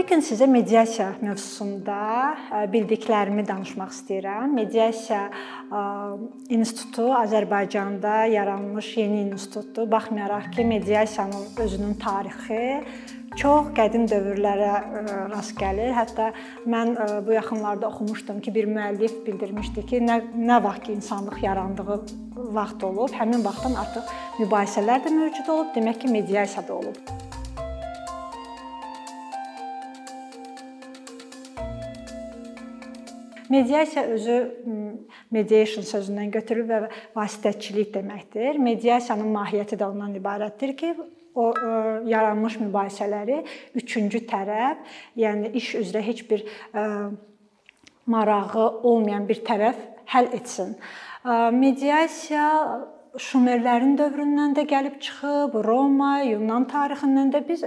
Bu gün sizə mediasiya mövzusunda bildiklərimi danışmaq istəyirəm. Mediasiya institutu Azərbaycanda yaranmış yeni institutdur. Baxmayaraq ki, mediasiyanın özünün tarixi çox qədim dövrlərə rast gəlir. Hətta mən bu yaxınlarda oxumuşdum ki, bir müəllif bildirmişdi ki, nə nə vaxt ki insanlıq yarandığı vaxt olub, həmin vaxtdan artıq mübahisələr də mövcud olub, demək ki, mediasiya da olub. Mediasiya özü mediation sözündən götürülüb və vasitəçilik deməkdir. Mediasiyanın mahiyyəti də ondan ibarətdir ki, o yaranmış mübahisələri üçüncü tərəf, yəni iş üzrə heç bir marağı olmayan bir tərəf həll etsin. Mediasiya Şumerlərin dövründən də gəlib çıxıb, Roma, Yunan tarixindən də biz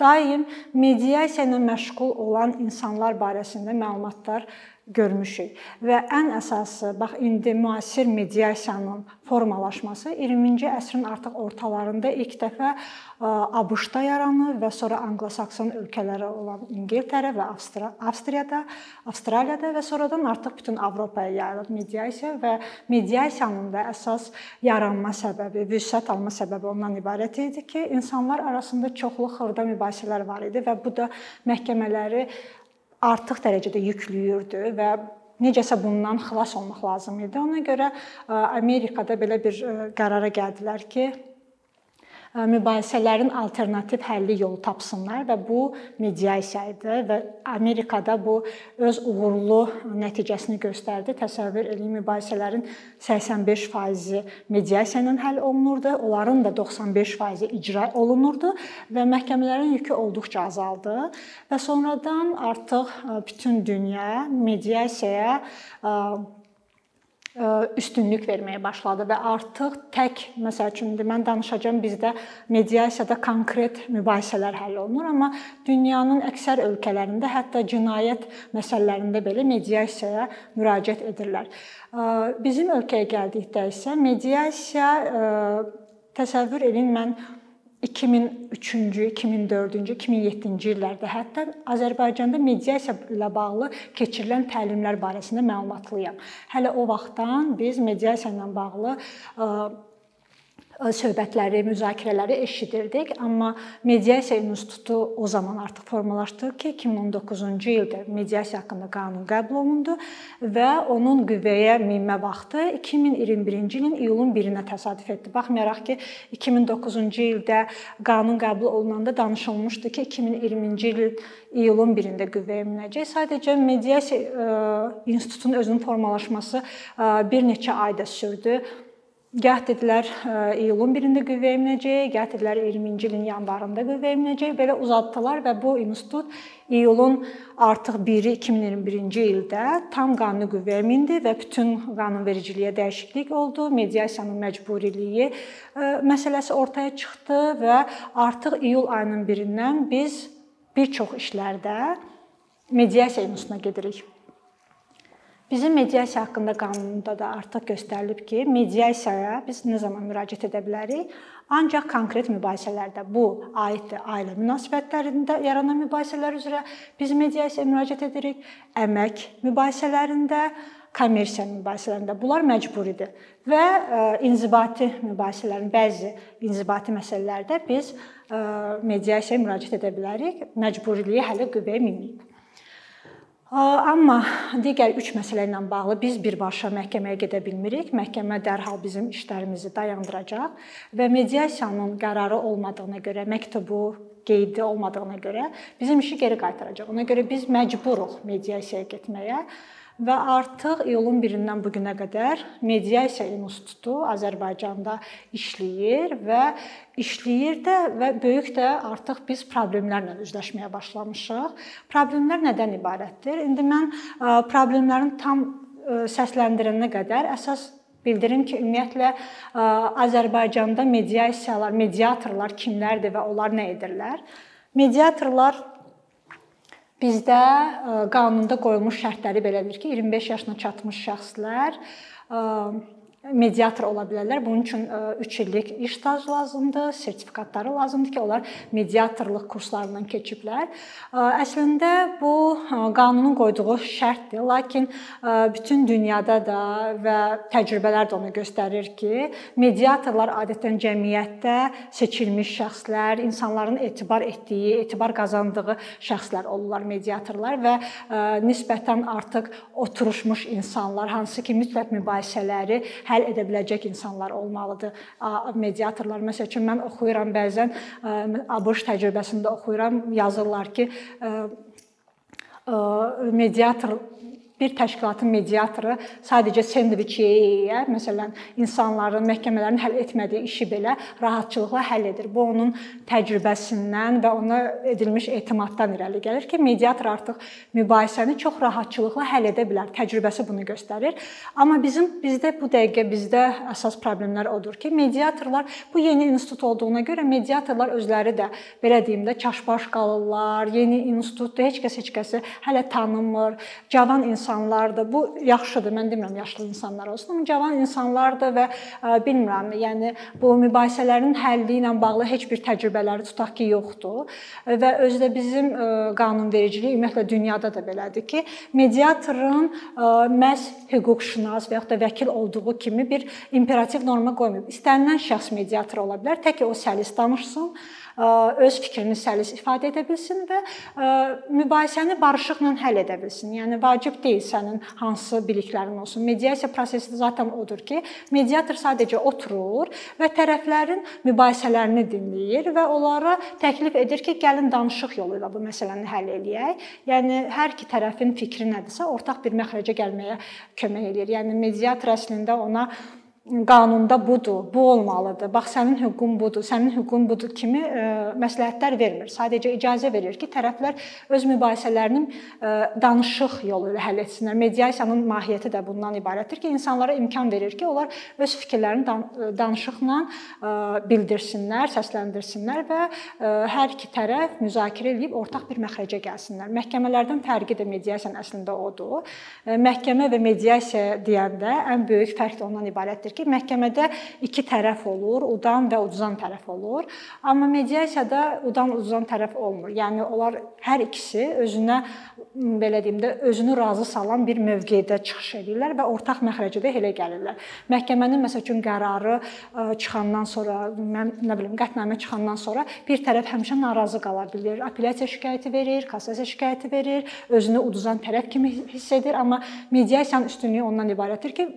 daim mediasiya ilə məşğul olan insanlar barəsində məlumatlar görmüşük. Və ən əsası bax indi müasir mediasiyanın formalaşması 20-ci əsrin artıq ortalarında ilk dəfə ABŞ-da yaranır və sonra Anqlosakson ölkələri olan İngiltərə və Avstriyada, Avstraliyada və sonradan artıq bütün Avropaya yayılıb mediasiya və mediasiyanın da əsas yaranma səbəbi, vüsət alma səbəbi ondan ibarət idi ki, insanlar arasında çoxlu xırda mübahisələr var idi və bu da məhkəmələri artıq dərəcədə yükləyirdi və necəsə bundan xilas olmaq lazım idi. Ona görə Amerikada belə bir qərara gəldilər ki, mübahisələrin alternativ həlli yolu tapsınlar və bu mediasiya idi və Amerikada bu öz uğurlu nəticəsini göstərdi. Təsəvvür eləyin mübahisələrin 85%-i mediasiya ilə həll olunurdu, onların da 95%-i icra olunurdu və məhkəmələrin yükü olduqca azaldı və sonradan artıq bütün dünya mediasiyaya üstünlük verməyə başladı və artıq tək məsəl üçün mən danışacağam bizdə mediasiyada konkret mübahisələr həll olunur, amma dünyanın əksər ölkələrində hətta cinayət məsələlərində belə mediasiyaya müraciət edirlər. Bizim ölkəyə gəldikdə isə mediasiya təsəvvür edin mən 2003-cü, 2004-cü, 2007-ci illərdə hətta Azərbaycanda mediasiya ilə bağlı keçirilən təlimlər barəsində məlumatlıyam. Hələ o vaxtdan biz mediasiya ilə bağlı söhbətləri, müzakirələri eşidirdik, amma Mediasiya İnstitutu o zaman artıq formalaşdı ki, 2019-cu ildə mediasiya haqqında qanun qəbul olundu və onun qüvvəyə minmə vaxtı 2021-ci ilin iyulun 1-nə təsadüf etdi. Baxmayaraq ki, 2009-cu ildə qanun qəbul olunanda danışılmışdı ki, 2020-ci il iyulun 1-də qüvvəyə minəcək. Sadəcə Mediasiya İnstitutunun özünün formalaşması bir neçə ayda sürdü. Gah dedilər iyulun 1-də qüvvəyə minəcək, gah dedilər 20-ci ilin yanvarında qüvvəyə minəcək. Belə uzatdılar və bu institut iyulun artıq 1-i 2021-ci ildə tam qanuni qüvvəyə mindi və bütün qanunvericiliyə dəyişiklik oldu. Mediasiyanın məcburiliyi məsələsi ortaya çıxdı və artıq iyul ayının 1-dən biz bir çox işlərdə mediasiya institutuna gedirik. Bizim mediasiya haqqında qanunda da artıq göstərilib ki, mediasiyaya biz nə zaman müraciət edə bilərik? Ancaq konkret mübahisələrdə bu aiddir ailə münasibətlərində yaranan mübahisələr üzrə biz mediasiyaya müraciət edirik. Əmək mübahisələrində, kommersiya mübahisələrində bunlar məcburidir və inzibati mübahisələrin bəzi inzibati məsələlərdə biz mediasiyaya müraciət edə bilərik. Məcburiliyi hələ qüvvəyə minməyib. Amma digər 3 məsələ ilə bağlı biz birbaşa məhkəməyə gedə bilmirik. Məhkəmə dərhal bizim işlərimizi dayandıracaq və mediasiyanın qərarı olmadığına görə, məktubu qeydi olmadığına görə bizim işi geri qaytaracaq. Ona görə biz məcburuq mediasiyaya getməyə və artıq iyulun 1-dən bu günə qədər Mediasiya İnstitutu Azərbaycanda işləyir və işləyir də və böyük də artıq biz problemlərlə üzləşməyə başlamışıq. Problemlər nədən ibarətdir? İndi mən problemlərin tam səsləndirənə qədər əsas bildirim ki, ümumiyyətlə Azərbaycanda mediasiyalar, mediatorlar kimlərdir və onlar nə edirlər? Mediatorlar Bizdə qanunda qoyulmuş şərtləri belədir ki, 25 yaşına çatmış şəxslər mediator ola bilərlər. Bunun üçün 3 illik iş stajı lazımdır, sertifikatları lazımdır ki, onlar mediatorluq kurslarından keçiblər. Əslində bu qanunun qoyduğu şərtdir, lakin bütün dünyada da və təcrübələr də onu göstərir ki, mediatorlar adətən cəmiyyətdə seçilmiş şəxslər, insanların etibar etdiyi, etibar qazandığı şəxslər olurlar mediatorlar və nisbətən artıq oturmuş insanlar, hansı ki mütləq mübahisələri həll edə biləcək insanlar olmalıdır. Mediatorlar məsəl üçün mən oxuyuram bəzən ABŞ təcrübəsində oxuyuram, yazırlar ki, mediator bir təşkilatın mediatoru sadəcə sendviç yeyə, məsələn, insanların, məhkəmələrin həll etmədiyi işi belə rahatçılıqla həll edir. Bu onun təcrübəsindən və ona edilmiş etimaddan irəli gəlir ki, mediator artıq mübahisəni çox rahatçılıqla həll edə bilər. Təcrübəsi bunu göstərir. Amma bizim bizdə bu dəqiqə bizdə əsas problemlər odur ki, mediatorlar bu yeni institut olduğuna görə mediatorlar özləri də belə deyim də çaşbaş qalırlar. Yeni institutda heç kəs heç kəsi hələ tanımır. Cavan insan insanlardır. Bu yaxşıdır. Mən demirəm yaşlı insanlar olsun, amma cavan insanlardır və bilmirəm, yəni bu mübahisələrin həlli ilə bağlı heç bir təcrübələri tutaq ki, yoxdur. Və özdə bizim qanunvericilik ümumiyyətlə dünyada da belədir ki, mediatorun məhz hüquqşünas və ya da vəkil olduğu kimi bir imperativ norma qoymayıb. İstənilən şəxs mediator ola bilər, tək ki o səlis danışsın öz fikrini səlis ifadə edə bilsin və mübahisəni barışıqla həll edə bilsin. Yəni vacib deyil sənin hansı biliklərin olsun. Mediasiya prosesi zaten odur ki, mediator sadəcə oturur və tərəflərin mübahisələrini dinləyir və onlara təklif edir ki, gəlin danışıq yolu ilə bu məsələni həll eləyək. Yəni hər iki tərəfin fikri nədirsə, ortaq bir məxrəcə gəlməyə kömək eləyir. Yəni mediator əslində ona qanunda budur, bu olmalıdır. Bax sənin hüququn budur, sənin hüququn budur kimi ə, e, məsləhətlər vermir. Sadəcə icazə verir ki, tərəflər öz mübahisələrini ə, e, danışıq yolu ilə həll etsinlər. Mediasiyanın mahiyyəti də bundan ibarətdir ki, insanlara imkan verir ki, onlar öz fikirlərini dan e, danışıqla ə, bildirsinlər, səsləndirsinlər və ə, hər iki tərəf müzakirə edib ortaq bir məxrəcə gəlsinlər. Məhkəmələrdən fərqi də mediasiyanın əslində odur. Məhkəmə və mediasiya deyəndə ən böyük fərq də ondan ibarətdir ki, ki, məhkəmədə iki tərəf olur, udan və uduzan tərəf olur. Amma mediasiyada udan uduzan tərəf olmur. Yəni onlar hər ikisi özünə belə deyim də özünü razı salan bir mövqedə çıxış edirlər və ortaq məxrəcədə elə gəlirlər. Məhkəmənin məsəl üçün qərarı çıxandan sonra, mən nə bilim, qətnamə çıxandan sonra bir tərəf həmişə narazı qala bilər. Apellyasiya şikayəti verir, kassasiya şikayəti verir, özünü uduzan tərəf kimi hiss edir, amma mediasiyanın üstünlüyü ondan ibarətdir ki,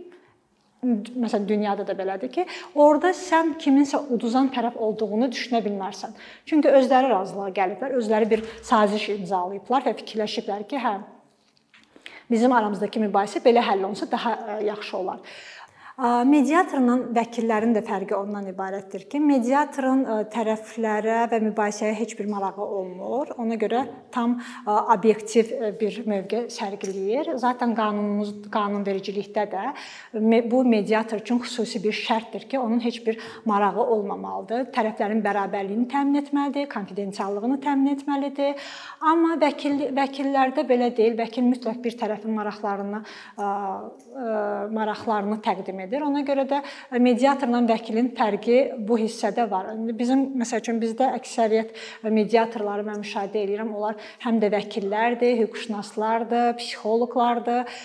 məsələn dünyada da belədir ki, orada sən kiminsə uduzan tərəf olduğunu düşünə bilmərsən. Çünki özləri razılığa gəliblər, özləri bir saziş imzalayıblar və fikirləşiblər ki, hə bizim aramızdakı mübahisə belə həll olunsa daha yaxşı olar. Mediatorla vəkillərin də fərqi ondan ibarətdir ki, mediatorun tərəflərə və mübahisəyə heç bir marağı olmur. Ona görə tam obyektiv bir mövqe sərgiləyir. Zaten qanunumuz, qanunvericilikdə də bu mediator üçün xüsusi bir şərtdir ki, onun heç bir marağı olmamalıdır. Tərəflərin bərabərliyini təmin etməlidir, konfidensiallığını təmin etməlidir. Amma vəkil vəkillərdə belə deyil. Vəkil mütləq bir tərəfin maraqlarını maraqlarını təqdim edir. Ona görə də mediatorla vəkilin fərqi bu hissədə var. Bizim məsəl üçün bizdə əksəriyyət mediatorları mən müşahidə edirəm. Onlar həm də vəkillərdir, hüquqşünaslardır, psixoloqlardır.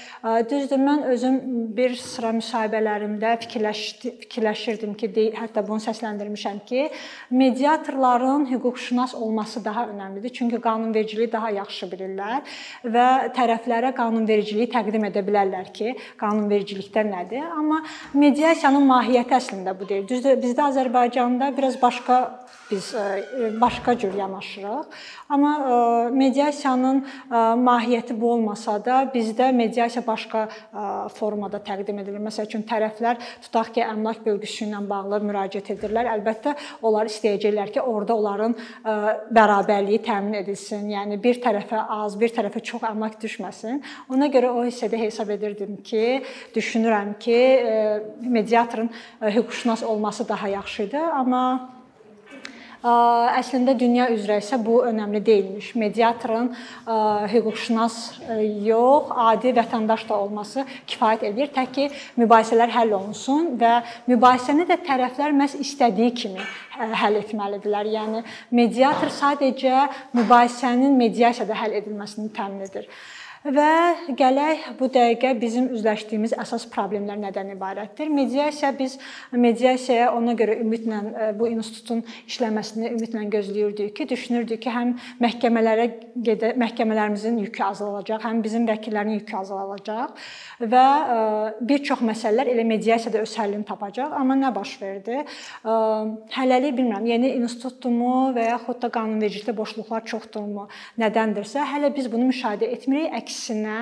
Düzdür, mən özüm bir sıra müsahibələrimdə fikirləşdi, fikirləşirdim ki, hətta bunu səsləndirmişəm ki, mediatorların hüquqşünas olması daha önəmlidir. Çünki qanunvericiliyi daha yaxşı bilirlər və tərəflərə qanunvericiliyi təqdim edə bilərlər ki, qanunvericilikdə nədir. Amma mediasiyanın mahiyyəti əslində bu deyil. Düzdür, bizdə Azərbaycanda biraz başqa biz e, başqa cür yanaşırıq. Amma e, mediasiyanın e, mahiyyəti bu olmasa da bizdə mediasiya başqa formada təqdim edilir. Məsəl üçün tərəflər tutaq ki, əmlak bölgüsü ilə bağlı müraciət edirlər. Əlbəttə onlar istəyəcəklər ki, orada onların bərabərliyi təmin edilsin. Yəni bir tərəfə az, bir tərəfə çox əmlak düşməsin. Ona görə o hissədə hesab edirdim ki, düşünürəm ki, mediatorun hüquqşünas olması daha yaxşıdır, amma əslində dünya üzrə isə bu önəmli deyilmiş. Mediatorun hüquqşünas yox, adi vətəndaş da olması kifayət edir, tək ki mübahisələr həll olunsun və mübahisəni də tərəflər məhz istədiyi kimi həll etməlidirlər. Yəni mediator sadəcə mübahisənin mediasiyada həll edilməsini təmin edir. Və gələk bu dəqiqə bizim üzləşdiyimiz əsas problemlər nədən ibarətdir? Mediasiya biz mediasiyaya ona görə ümidlə e, bu institutun işləməsini ümidlə gözləyirdik ki, düşünürdük ki, həm məhkəmələrə gedə məhkəmələrimizin yükü azalacaq, həm bizim vəkillərin yükü azalacaq və e, bir çox məsələlər elə mediasiyada öz həllini tapacaq. Amma nə baş verdi? E, hələlik bilmirəm, yeni institutdumu və yaxud da qanunvericilikdə boşluqlar çoxdurmu, nədəndirsə, hələ biz bunu müşahidə etmirik əksinə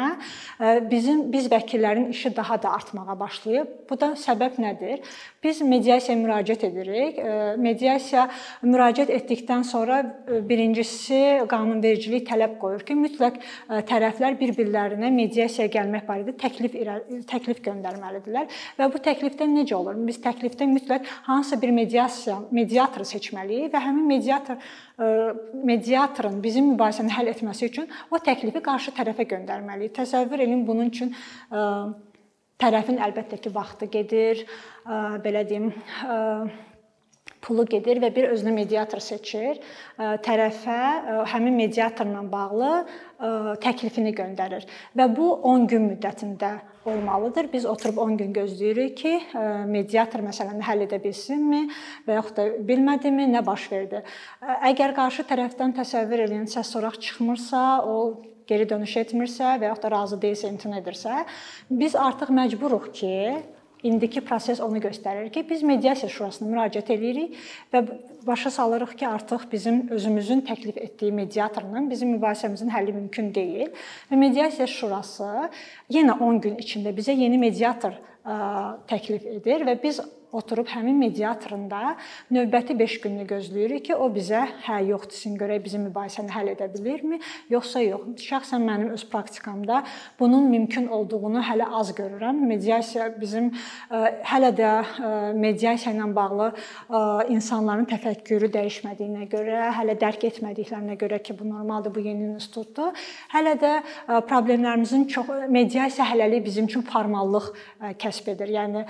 e, bizim biz vəkillərin işi daha da artmağa başlayıb. Bu da səbəb nədir? Biz mediasiyaya müraciət edirik. E, mediasiya müraciət etdikdən sonra e, birincisi qanunvericilik tələb qoyur ki, mütləq tərəflər bir-birlərinə mediasiyaya gəlmək barədə təklif təklif göndərməlidirlər və bu təklifdə necə olur? Biz təklifdə mütləq hansısa bir mediasiya mediatoru seçməliyik və həmin mediator mediatorun bizim mübahisəni həll etməsi üçün o təklifi qarşı tərəfə göndərməliyik. Təsəvvür edin bunun üçün tərəfin əlbəttə ki, vaxtı gedir, belə deyim, pulu gedir və bir özünə mediator seçir. Tərəfə həmin mediatorla bağlı təklifini göndərir və bu 10 gün müddətində olmalıdır. Biz oturub 10 gün gözləyirik ki, mediator məsələni həll edə bilsinmi və yaxud da bilmədimi, nə baş verdi. Əgər qarşı tərəfdən təsəvvür edin, səs soraq çıxmırsa, o geri dönüş etmirsə və yaxud da razı deyilsə, imtina edirsə, biz artıq məcburuq ki, indiki proses onu göstərir ki, biz mediasiya şurasına müraciət edirik və başa salırıq ki, artıq bizim özümüzün təklif etdiyi mediatorla bizim mübahisəmizin həlli mümkün deyil. Və mediasiya şurası yenə 10 gün içində bizə yeni mediator təklif edir və biz oturub həmin mediatorun da növbəti 5 gününü gözləyirik ki, o bizə hə yox desin, görək bizim mübahisəni həll edə bilirmi, yoxsa yox. Şəxsən mənim öz praktikamda bunun mümkün olduğunu hələ az görürəm. Mediasiya bizim ə, hələ də ə, mediasiya ilə bağlı ə, insanların təfəkkürü dəyişmədiyinə görə, hələ dərk etmədiklərinə görə ki, bu normaldır, bu yeni institutdur. Hələ də problemlərimizin çox mediasiya hələlik bizim üçün formallıq kəsb edir. Yəni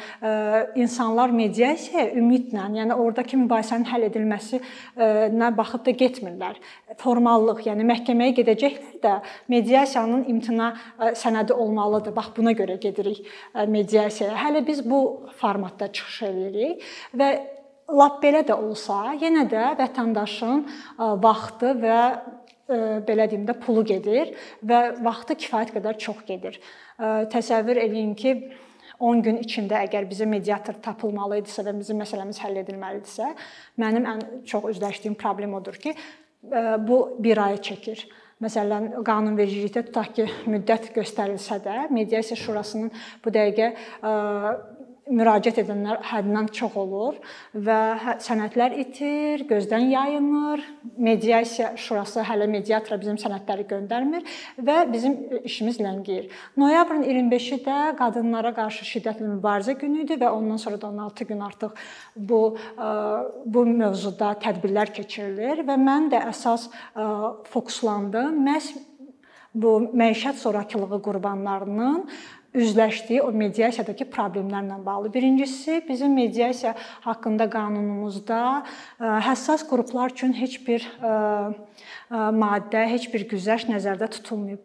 insanlar mediasiyaya ümidlə, yəni ordakı mübahisənin həll edilməsinə baxıb da getmirlər. Formallıq, yəni məhkəməyə gedəcəklər də mediasiyanın imtina sənədi olmalıdır. Bax buna görə gedirik mediasiyaya. Hələ biz bu formatda çıxış edirik və lap belə də olsa, yenə də vətəndaşın vaxtı və belə deyim də pulu gedir və vaxtı kifayət qədər çox gedir. Təsəvvür eləyin ki, 10 gün içində əgər bizə mediator tapılmalı idisə və bizim məsələmiz həll edilməlidirsə, mənim ən çox üzləşdiyim problem odur ki, e, bu 1 ay çəkir. Məsələn, qanunvericilikdə tutaq ki, müddət göstərilsə də, mediasiya şurasının bu dəqiqə e, müraciət edənlər həddindən çox olur və hə, sənədlər itir, gözdən yayınır. Mediasiya şurası hələ mediatora bizim sənədləri göndərmir və bizim işimiz ləngiyir. Noyabrın 25-i də qadınlara qarşı şiddətli mübarizə günü idi və ondan sonra da 16 gün artıq bu bu mövzuda tədbirlər keçirilir və mən də əsas fokuslandım məhz bu məişət zorakılığı qurbanlarının üzləşdiyi o mediasiyadakı problemlərlə bağlı. Birincisi, bizim mediasiya haqqında qanunumuzda həssas qruplar üçün heç bir maddə, heç bir güzəşt nəzərdə tutulmayıb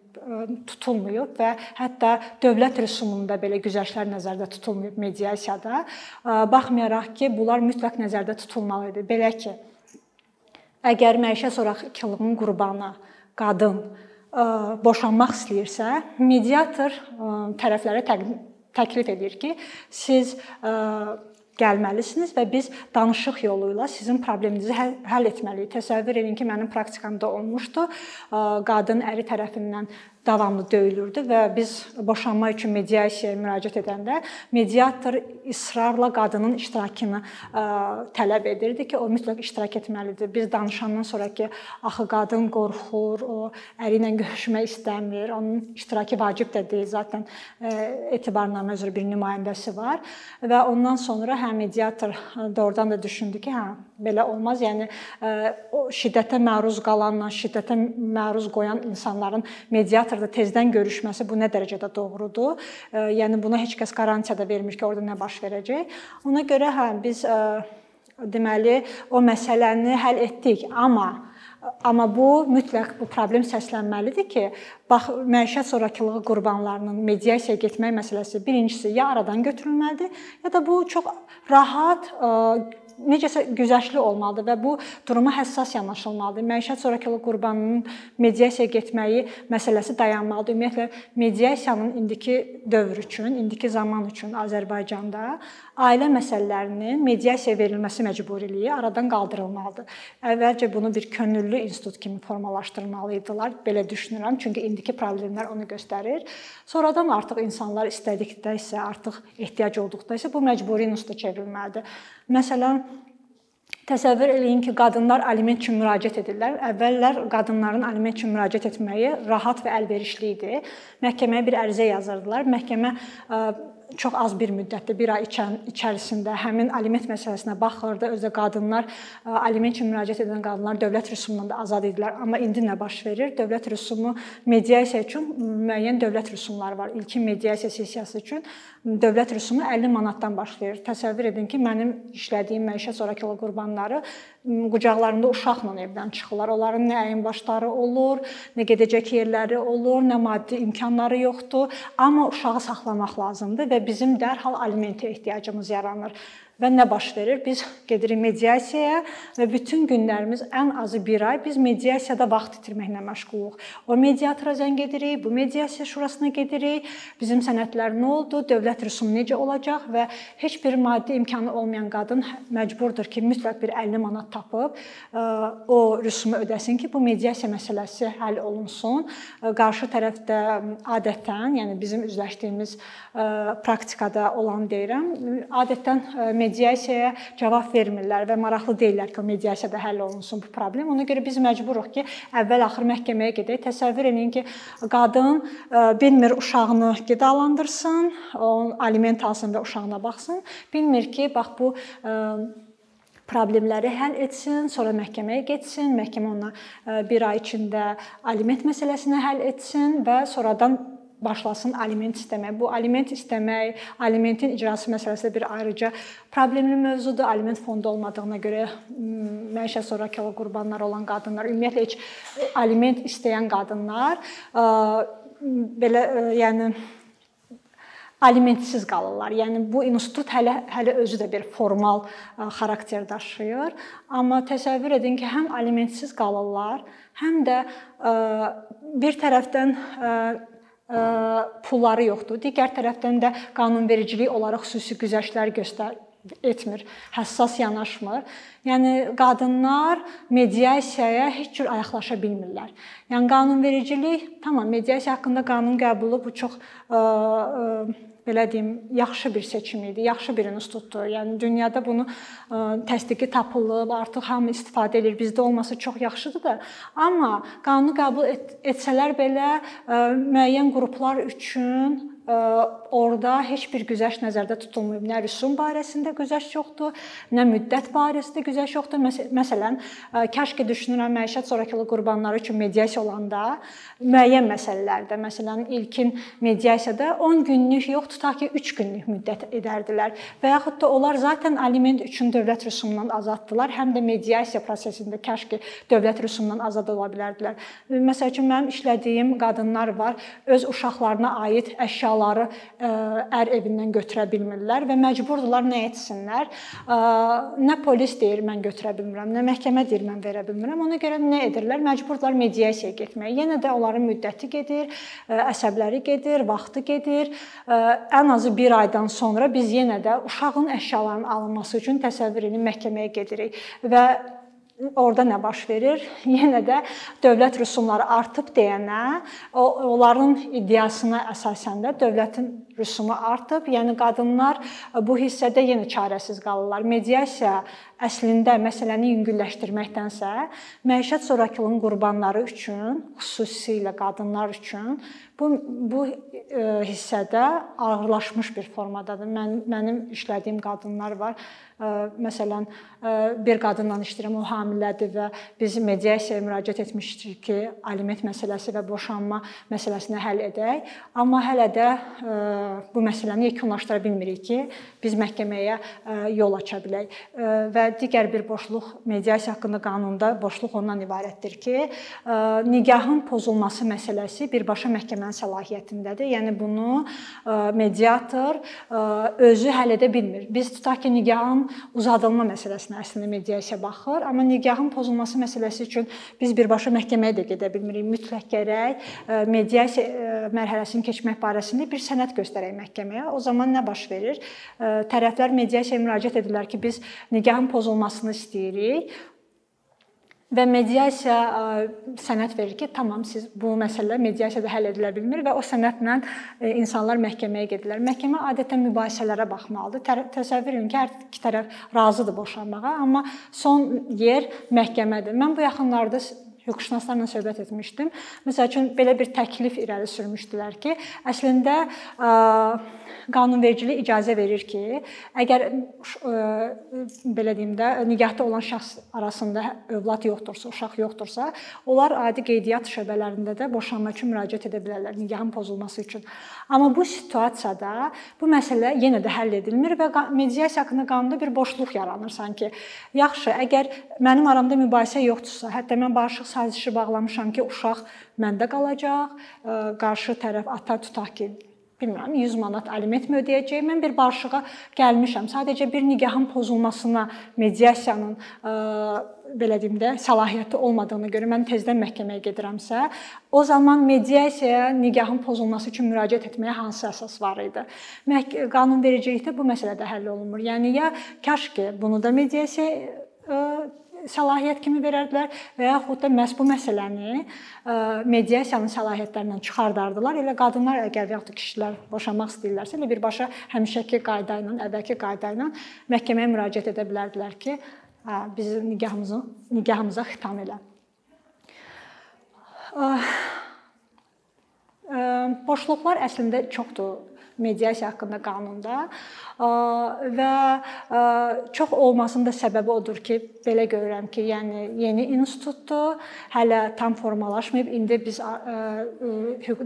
tutulmayıb və hətta dövlət rüsumunda belə güzəştlər nəzərdə tutulmayıb mediasiyada. Baxmayaraq ki, bunlar mütləq nəzərdə tutulmalı idi. Belə ki, əgər məişət zorakılığının qurbanı qadın boşanmaq istəyirsə, mediator tərəflərə təklif edir ki, siz gəlməlisiniz və biz danışıq yolu ilə sizin probleminizi həll etməliyik. Təsəvvür edin ki, mənim praktikamda olmuşdu. Qadın əri tərəfindən davamlı döyülürdü və biz boşanma üçün mediasiyaya müraciət edəndə mediator israrla qadının iştirakını ə, tələb edirdi ki, o mütləq iştirak etməlidir. Biz danışandan sonra ki, axı qadın qorxur, o əri ilə görüşmək istəmir, onun iştirakı vacib də deyil. Zaten ə, etibarnamə üzrə bir nümayəndəsi var və ondan sonra hə mediator doğrudan da düşündü ki, hə belə olmaz. Yəni ə, o şiddətə məruz qalanla şiddətə məruz qoyan insanların mediator teatrda tezdən görüşməsi bu nə dərəcədə doğrudur? Yəni buna heç kəs qarantiya da vermir ki, orada nə baş verəcək. Ona görə hə biz deməli o məsələni həll etdik, amma Amma bu mütləq bu problem səslənməlidir ki, bax məişət zorakılığı qurbanlarının mediasiyaya getmək məsələsi birincisi ya aradan götürülməlidir, ya da bu çox rahat necəsə güzəştli olmalıdır və bu duruma həssas yanaşılmalıdır. Məişət zorakılıq qurbanının mediasiyaya getməyi məsələsi dayanmalıdır. Ümumiyyətlə mediasiyanın indiki dövr üçün, indiki zaman üçün Azərbaycanda ailə məsələlərinin mediasiyaya verilməsi məcburiliyi aradan qaldırılmalıdır. Əvvəlcə bunu bir könüllü institut kimi formalaşdırmalı idilər, belə düşünürəm, çünki indiki problemlər onu göstərir. Sonradan artıq insanlar istədikdə isə, artıq ehtiyac olduqda isə bu məcburi instituta çevrilməlidir. Məsələn, Təsəvvür eləyin ki, qadınlar aliment üçün müraciət edirlər. Əvvəllər qadınların aliment üçün müraciət etməyi rahat və əlverişli idi. Məhkəməyə bir ərizə yazırdılar. Məhkəmə çox az bir müddətdə, bir ay içərisində həmin aliment məsələsinə baxırdı. Özdə qadınlar aliment üçün müraciət edən qadınlar dövlət rüsumundan da azad idilər. Amma indi nə baş verir? Dövlət rüsumu mediasiya üçün müəyyən dövlət rüsumları var. İlkin mediasiya sessiyası üçün dövlət rüsumu 50 manatdan başlayır. Təsəvvür edin ki, mənim işlədiyim məişət zorakılıq qurbanları qucaqlarında uşaqla evdən çıxırlar. Onların nə əyin başları olur, nə gedəcək yerləri olur, nə maddi imkanları yoxdur, amma uşağı saxlamaq lazımdır və bizim dərhal alimentə ehtiyacımız yaranır. Və nə baş verir? Biz gedirik mediasiyaya və bütün günlərimiz ən azı 1 ay biz mediasiyada vaxt itirməklə məşğuluq. O mediatora zəng edirik, bu mediasiya şurasına gedirik. Bizim sənədlər nə oldu? Dövlət rüsumu necə olacaq və heç bir maddi imkanı olmayan qadın məcburdur ki, mütləq bir 50 manat tapıb o rüsumu ödəsin ki, bu mediasiya məsələsi həll olunsun. Qarşı tərəfdə adətən, yəni bizim üzləşdiyimiz praktikada olan deyirəm, adətən mediasiyaya cavab vermirlər və maraqlı deyirlər ki, o mediasiyada həll olunsun bu problem. Ona görə biz məcburuq ki, əvvəl-axır məhkəməyə gedək. Təsəvvür edin ki, qadın e, bilmir uşağını qidalandırsın, onun aliment alsın və uşağına baxsın. Bilmir ki, bax bu e, problemləri həll etsin, sonra məhkəməyə getsin, məhkəmə ona 1 e, ay içində aliment məsələsini həll etsin və sonradan başlasın aliment istəmək. Bu aliment istəmək, alimentin icrası məsələsi bir ayrıca problemli mövzudur. Aliment fondu olmadığına görə məişət zorakılıq qurbanları olan qadınlar, ümumiyyətlə heç aliment istəyən qadınlar belə yəni alimentsiz qalırlar. Yəni bu institut hələ hələ özü də bir formal xarakter daşıyır. Amma təsəvvür edin ki, həm alimentsiz qalırlar, həm də bir tərəfdən pulları yoxdur. Digər tərəfdən də qanunvericilik olaraq xüsusi güzəştlər göstər etmir, həssas yanaşmır. Yəni qadınlar mediasiyaya heç cür ayaqlaşa bilmirlər. Yəni qanunvericilik tamam mediasiya haqqında qanun qəbulu bu çox ə, ə, belə deyim, yaxşı bir seçim idi, yaxşı bir institutdur. Yəni dünyada bunu ə, təsdiqi tapılıb, artıq hamı istifadə edir. Bizdə olması çox yaxşıdır da. Amma qanunu qəbul et, etsələr belə ə, müəyyən qruplar üçün orada heç bir güzəşt nəzərdə tutulmayıb. Nə rüsum barəsində güzəşt yoxdur, nə müddət barəsində güzəşt yoxdur. Məsələn, kaş ki düşünürəm məişət zorakılıq qurbanları üçün mediasiya olanda müəyyən məsələlərdə, məsələn, ilkin mediasiyada 10 günlük yox, tutaq ki 3 günlük müddət edərdilər və yaxud da onlar zaten aliment üçün dövlət rüsumundan azaddılar, həm də mediasiya prosesində kaş ki dövlət rüsumundan azad ola bilərdilər. Məsəl üçün mənim işlədiyim qadınlar var, öz uşaqlarına aid əşyalar əşyaları ər evindən götürə bilmirlər və məcburdular nə etsinlər? Nə polis deyir mən götürə bilmirəm, nə məhkəmə deyir mən verə bilmirəm. Ona görə nə edirlər? Məcburdular mediasiyaya getməyə. Yenə də onların müddəti gedir, əsəbləri gedir, vaxtı gedir. Ən azı 1 aydan sonra biz yenə də uşağın əşyalarının alınması üçün təsəvvür edin məhkəməyə gedirik və orada nə baş verir? Yenə də dövlət rüsumları artıb deyənə, onların iddiasına əsasən də dövlətin rüsumu artıb. Yəni qadınlar bu hissədə yenə çarəsiz qalırlar. Mediasiya əslində məsələni yüngülləşdirməkdənsə, məişət zorakılığının qurbanları üçün, xüsusilə qadınlar üçün bu bu e, hissədə ağırlaşmış bir formadadır. Mən mənim işlədiyim qadınlar var Məsələn, bir qadınla işləyirəm, o hamilədir və biz mediasiyaya müraciət etmişdik ki, aliment məsələsi və boşanma məsələsini həll edək. Amma hələ də bu məsələni yekunlaşdıra bilmirik ki, biz məhkəməyə yol aça bilək. Və digər bir boşluq mediasiya haqqında qanunda boşluq ondan ibarətdir ki, nigahın pozulması məsələsi birbaşa məhkəmənin səlahiyyətindədir. Yəni bunu mediator özü həll edə bilmir. Biz tutaq ki, nigahın uzadılma məsələsinə əslində mediasiya baxır, amma nigahın pozulması məsələsi üçün biz birbaşa məhkəməyə də gedə bilmirik. Mütləq gərək e, mediasiya e, mərhələsini keçmək barəsində bir sənəd göstərək məhkəməyə. O zaman nə baş verir? E, tərəflər mediasiyaya müraciət edirlər ki, biz nigahın pozulmasını istəyirik. Və mediasiya sənəd verir ki, tamam siz bu məsələlər mediasiyada həll edilə bilmir və o sənədlə insanlar məhkəməyə gedirlər. Məhkəmə adətən mübahisələrə baxmalıdır. Təsəvvür edin ki, hər iki tərəf razıdır boşanmağa, amma son yer məhkəmədir. Mən bu yaxınlarda hüquqşünaslarla söhbət etmişdim. Məsəl üçün belə bir təklif irəli sürmüşdülər ki, əslində qanunvericilik icazə verir ki, əgər belə deyim də, nigahda olan şəxs arasında övlad yoxdursa, uşaq yoxdursa, onlar adi qeydiyyat şöbələrində də boşanma üçün müraciət edə bilərlər nigahın pozulması üçün. Amma bu situasiyada bu məsələ yenə də həll edilmir və mediasiya haqqında qanunda bir boşluq yaranır sanki. Yaxşı, əgər mənim aramda mübahisə yoxdursa, hətta mən barışıq sazişi bağlamışam ki, uşaq məndə qalacaq, qarşı tərəf ata tutaq ki, bilmirəm 100 manat alimentmi ödəyəcəyəm. Mən bir barışığa gəlmişəm. Sadəcə bir nigahın pozulmasına mediasiyanın ə, belə deyim də səlahiyyəti olmadığına görə mən tezdən məhkəməyə gedirəmsə, o zaman mediasiyaya nigahın pozulması üçün müraciət etməyə hansı əsas var idi? Qanunvericilikdə bu məsələ də həll olunmur. Yəni ya kaş ki bunu da mediasiya səlahiyyət kimi verərdilər və yaxud da məhz bu məsələni e, mediasiyanın səlahiyyətlərindən çıxardardılar. Elə qadınlar əgər və yaxud da kişilər boşanmaq istəyirlərsə, elə birbaşa həmişəki qayda ilə, əvvəlki qayda ilə məhkəməyə müraciət edə bilərdilər ki, hə, bizim nigahımızı nigahımıza xitam elə. E, e, boşluqlar əslində çoxdur mediasiya haqqında qanunda və çox olmasının da səbəbi odur ki, belə görürəm ki, yəni yeni institutdur, hələ tam formalaşmayıb. İndi biz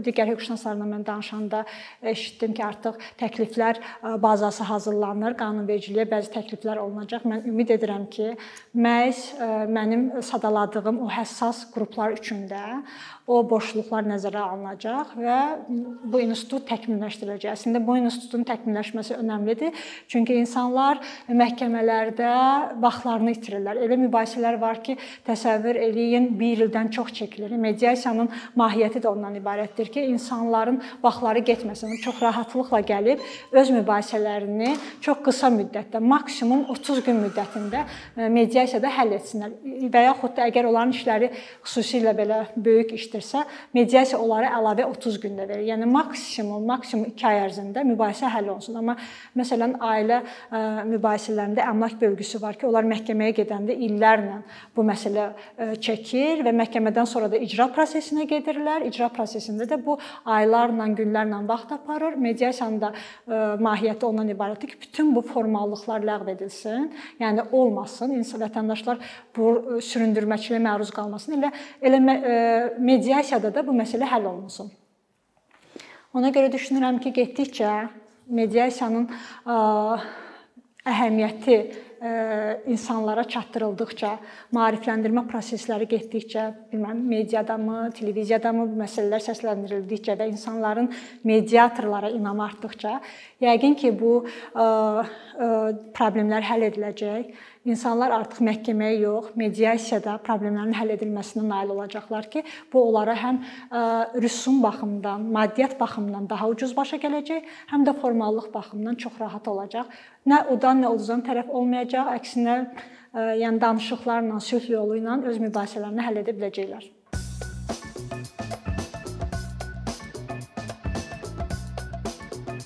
digər hüquqşünaslarla mən danışanda eşitdim ki, artıq təkliflər bazası hazırlanır, qanunvericiliyə bəzi təkliflər olunacaq. Mən ümid edirəm ki, məhz mənim sadaladığım o həssas qruplar üçün də o boşluqlar nəzərə alınacaq və bu institut təkmilləşdiriləcək. Əslində bu institutun təkmilləşməsi önəmlidir. Çünki insanlar məhkəmələrdə vaxtlarını itirirlər. Elə mübahisələr var ki, təsəvvür eləyin 1 ildən çox çəkilir. Mediasiyanın mahiyyəti də ondan ibarətdir ki, insanların vaxtları getməsin. Çox rahatlıqla gəlib öz mübahisələrini çox qısa müddətdə, maksimum 30 gün müddətində e, mediasiyada həll etsinlər. Və yaxud da əgər onların işləri xüsusilə belə böyük işdir etdirsə, mediasiya onlara əlavə 30 gündə verir. Yəni maksimum maksimum 2 ay ərzində mübahisə həll olunsun. Amma məsələn ailə mübahisələrində əmlak bölgüsü var ki, onlar məhkəməyə gedəndə illərlə bu məsələ çəkir və məhkəmədən sonra da icra prosesinə gedirlər. İcra prosesində də bu aylarla, günlərlə vaxt aparır. Mediasiyanın da mahiyyəti ondan ibarətdir ki, bütün bu formallıqlar ləğv edilsin. Yəni olmasın. İnsan vətəndaşlar bu süründürməçiliyə məruz qalmasın. Elə elə media mediasiyada da bu məsələ həll olunsun. Ona görə düşünürəm ki, getdikcə mediasiyanın əhəmiyyəti insanlara çatdırıldıqca, maarifləndirmə prosesləri getdikcə, bilməm, mediadamı, televiziyadamı bu məsələlər səsləndirildikcə və insanların mediatorlara inamı artdıqca, yəqin ki, bu problemlər həll ediləcək İnsanlar artıq məhkəməyə yox, mediasiyada problemlərin həll edilməsinə nail olacaqlar ki, bu onlara həm rüsum baxımından, maddiyyat baxımından daha ucuz başa gələcək, həm də formallıq baxımından çox rahat olacaq. Nə odan, nə udan tərəf olmayacaq, əksinə yəni danışıqlarla, sülh yolu ilə öz mübahisələrini həll edə biləcəklər.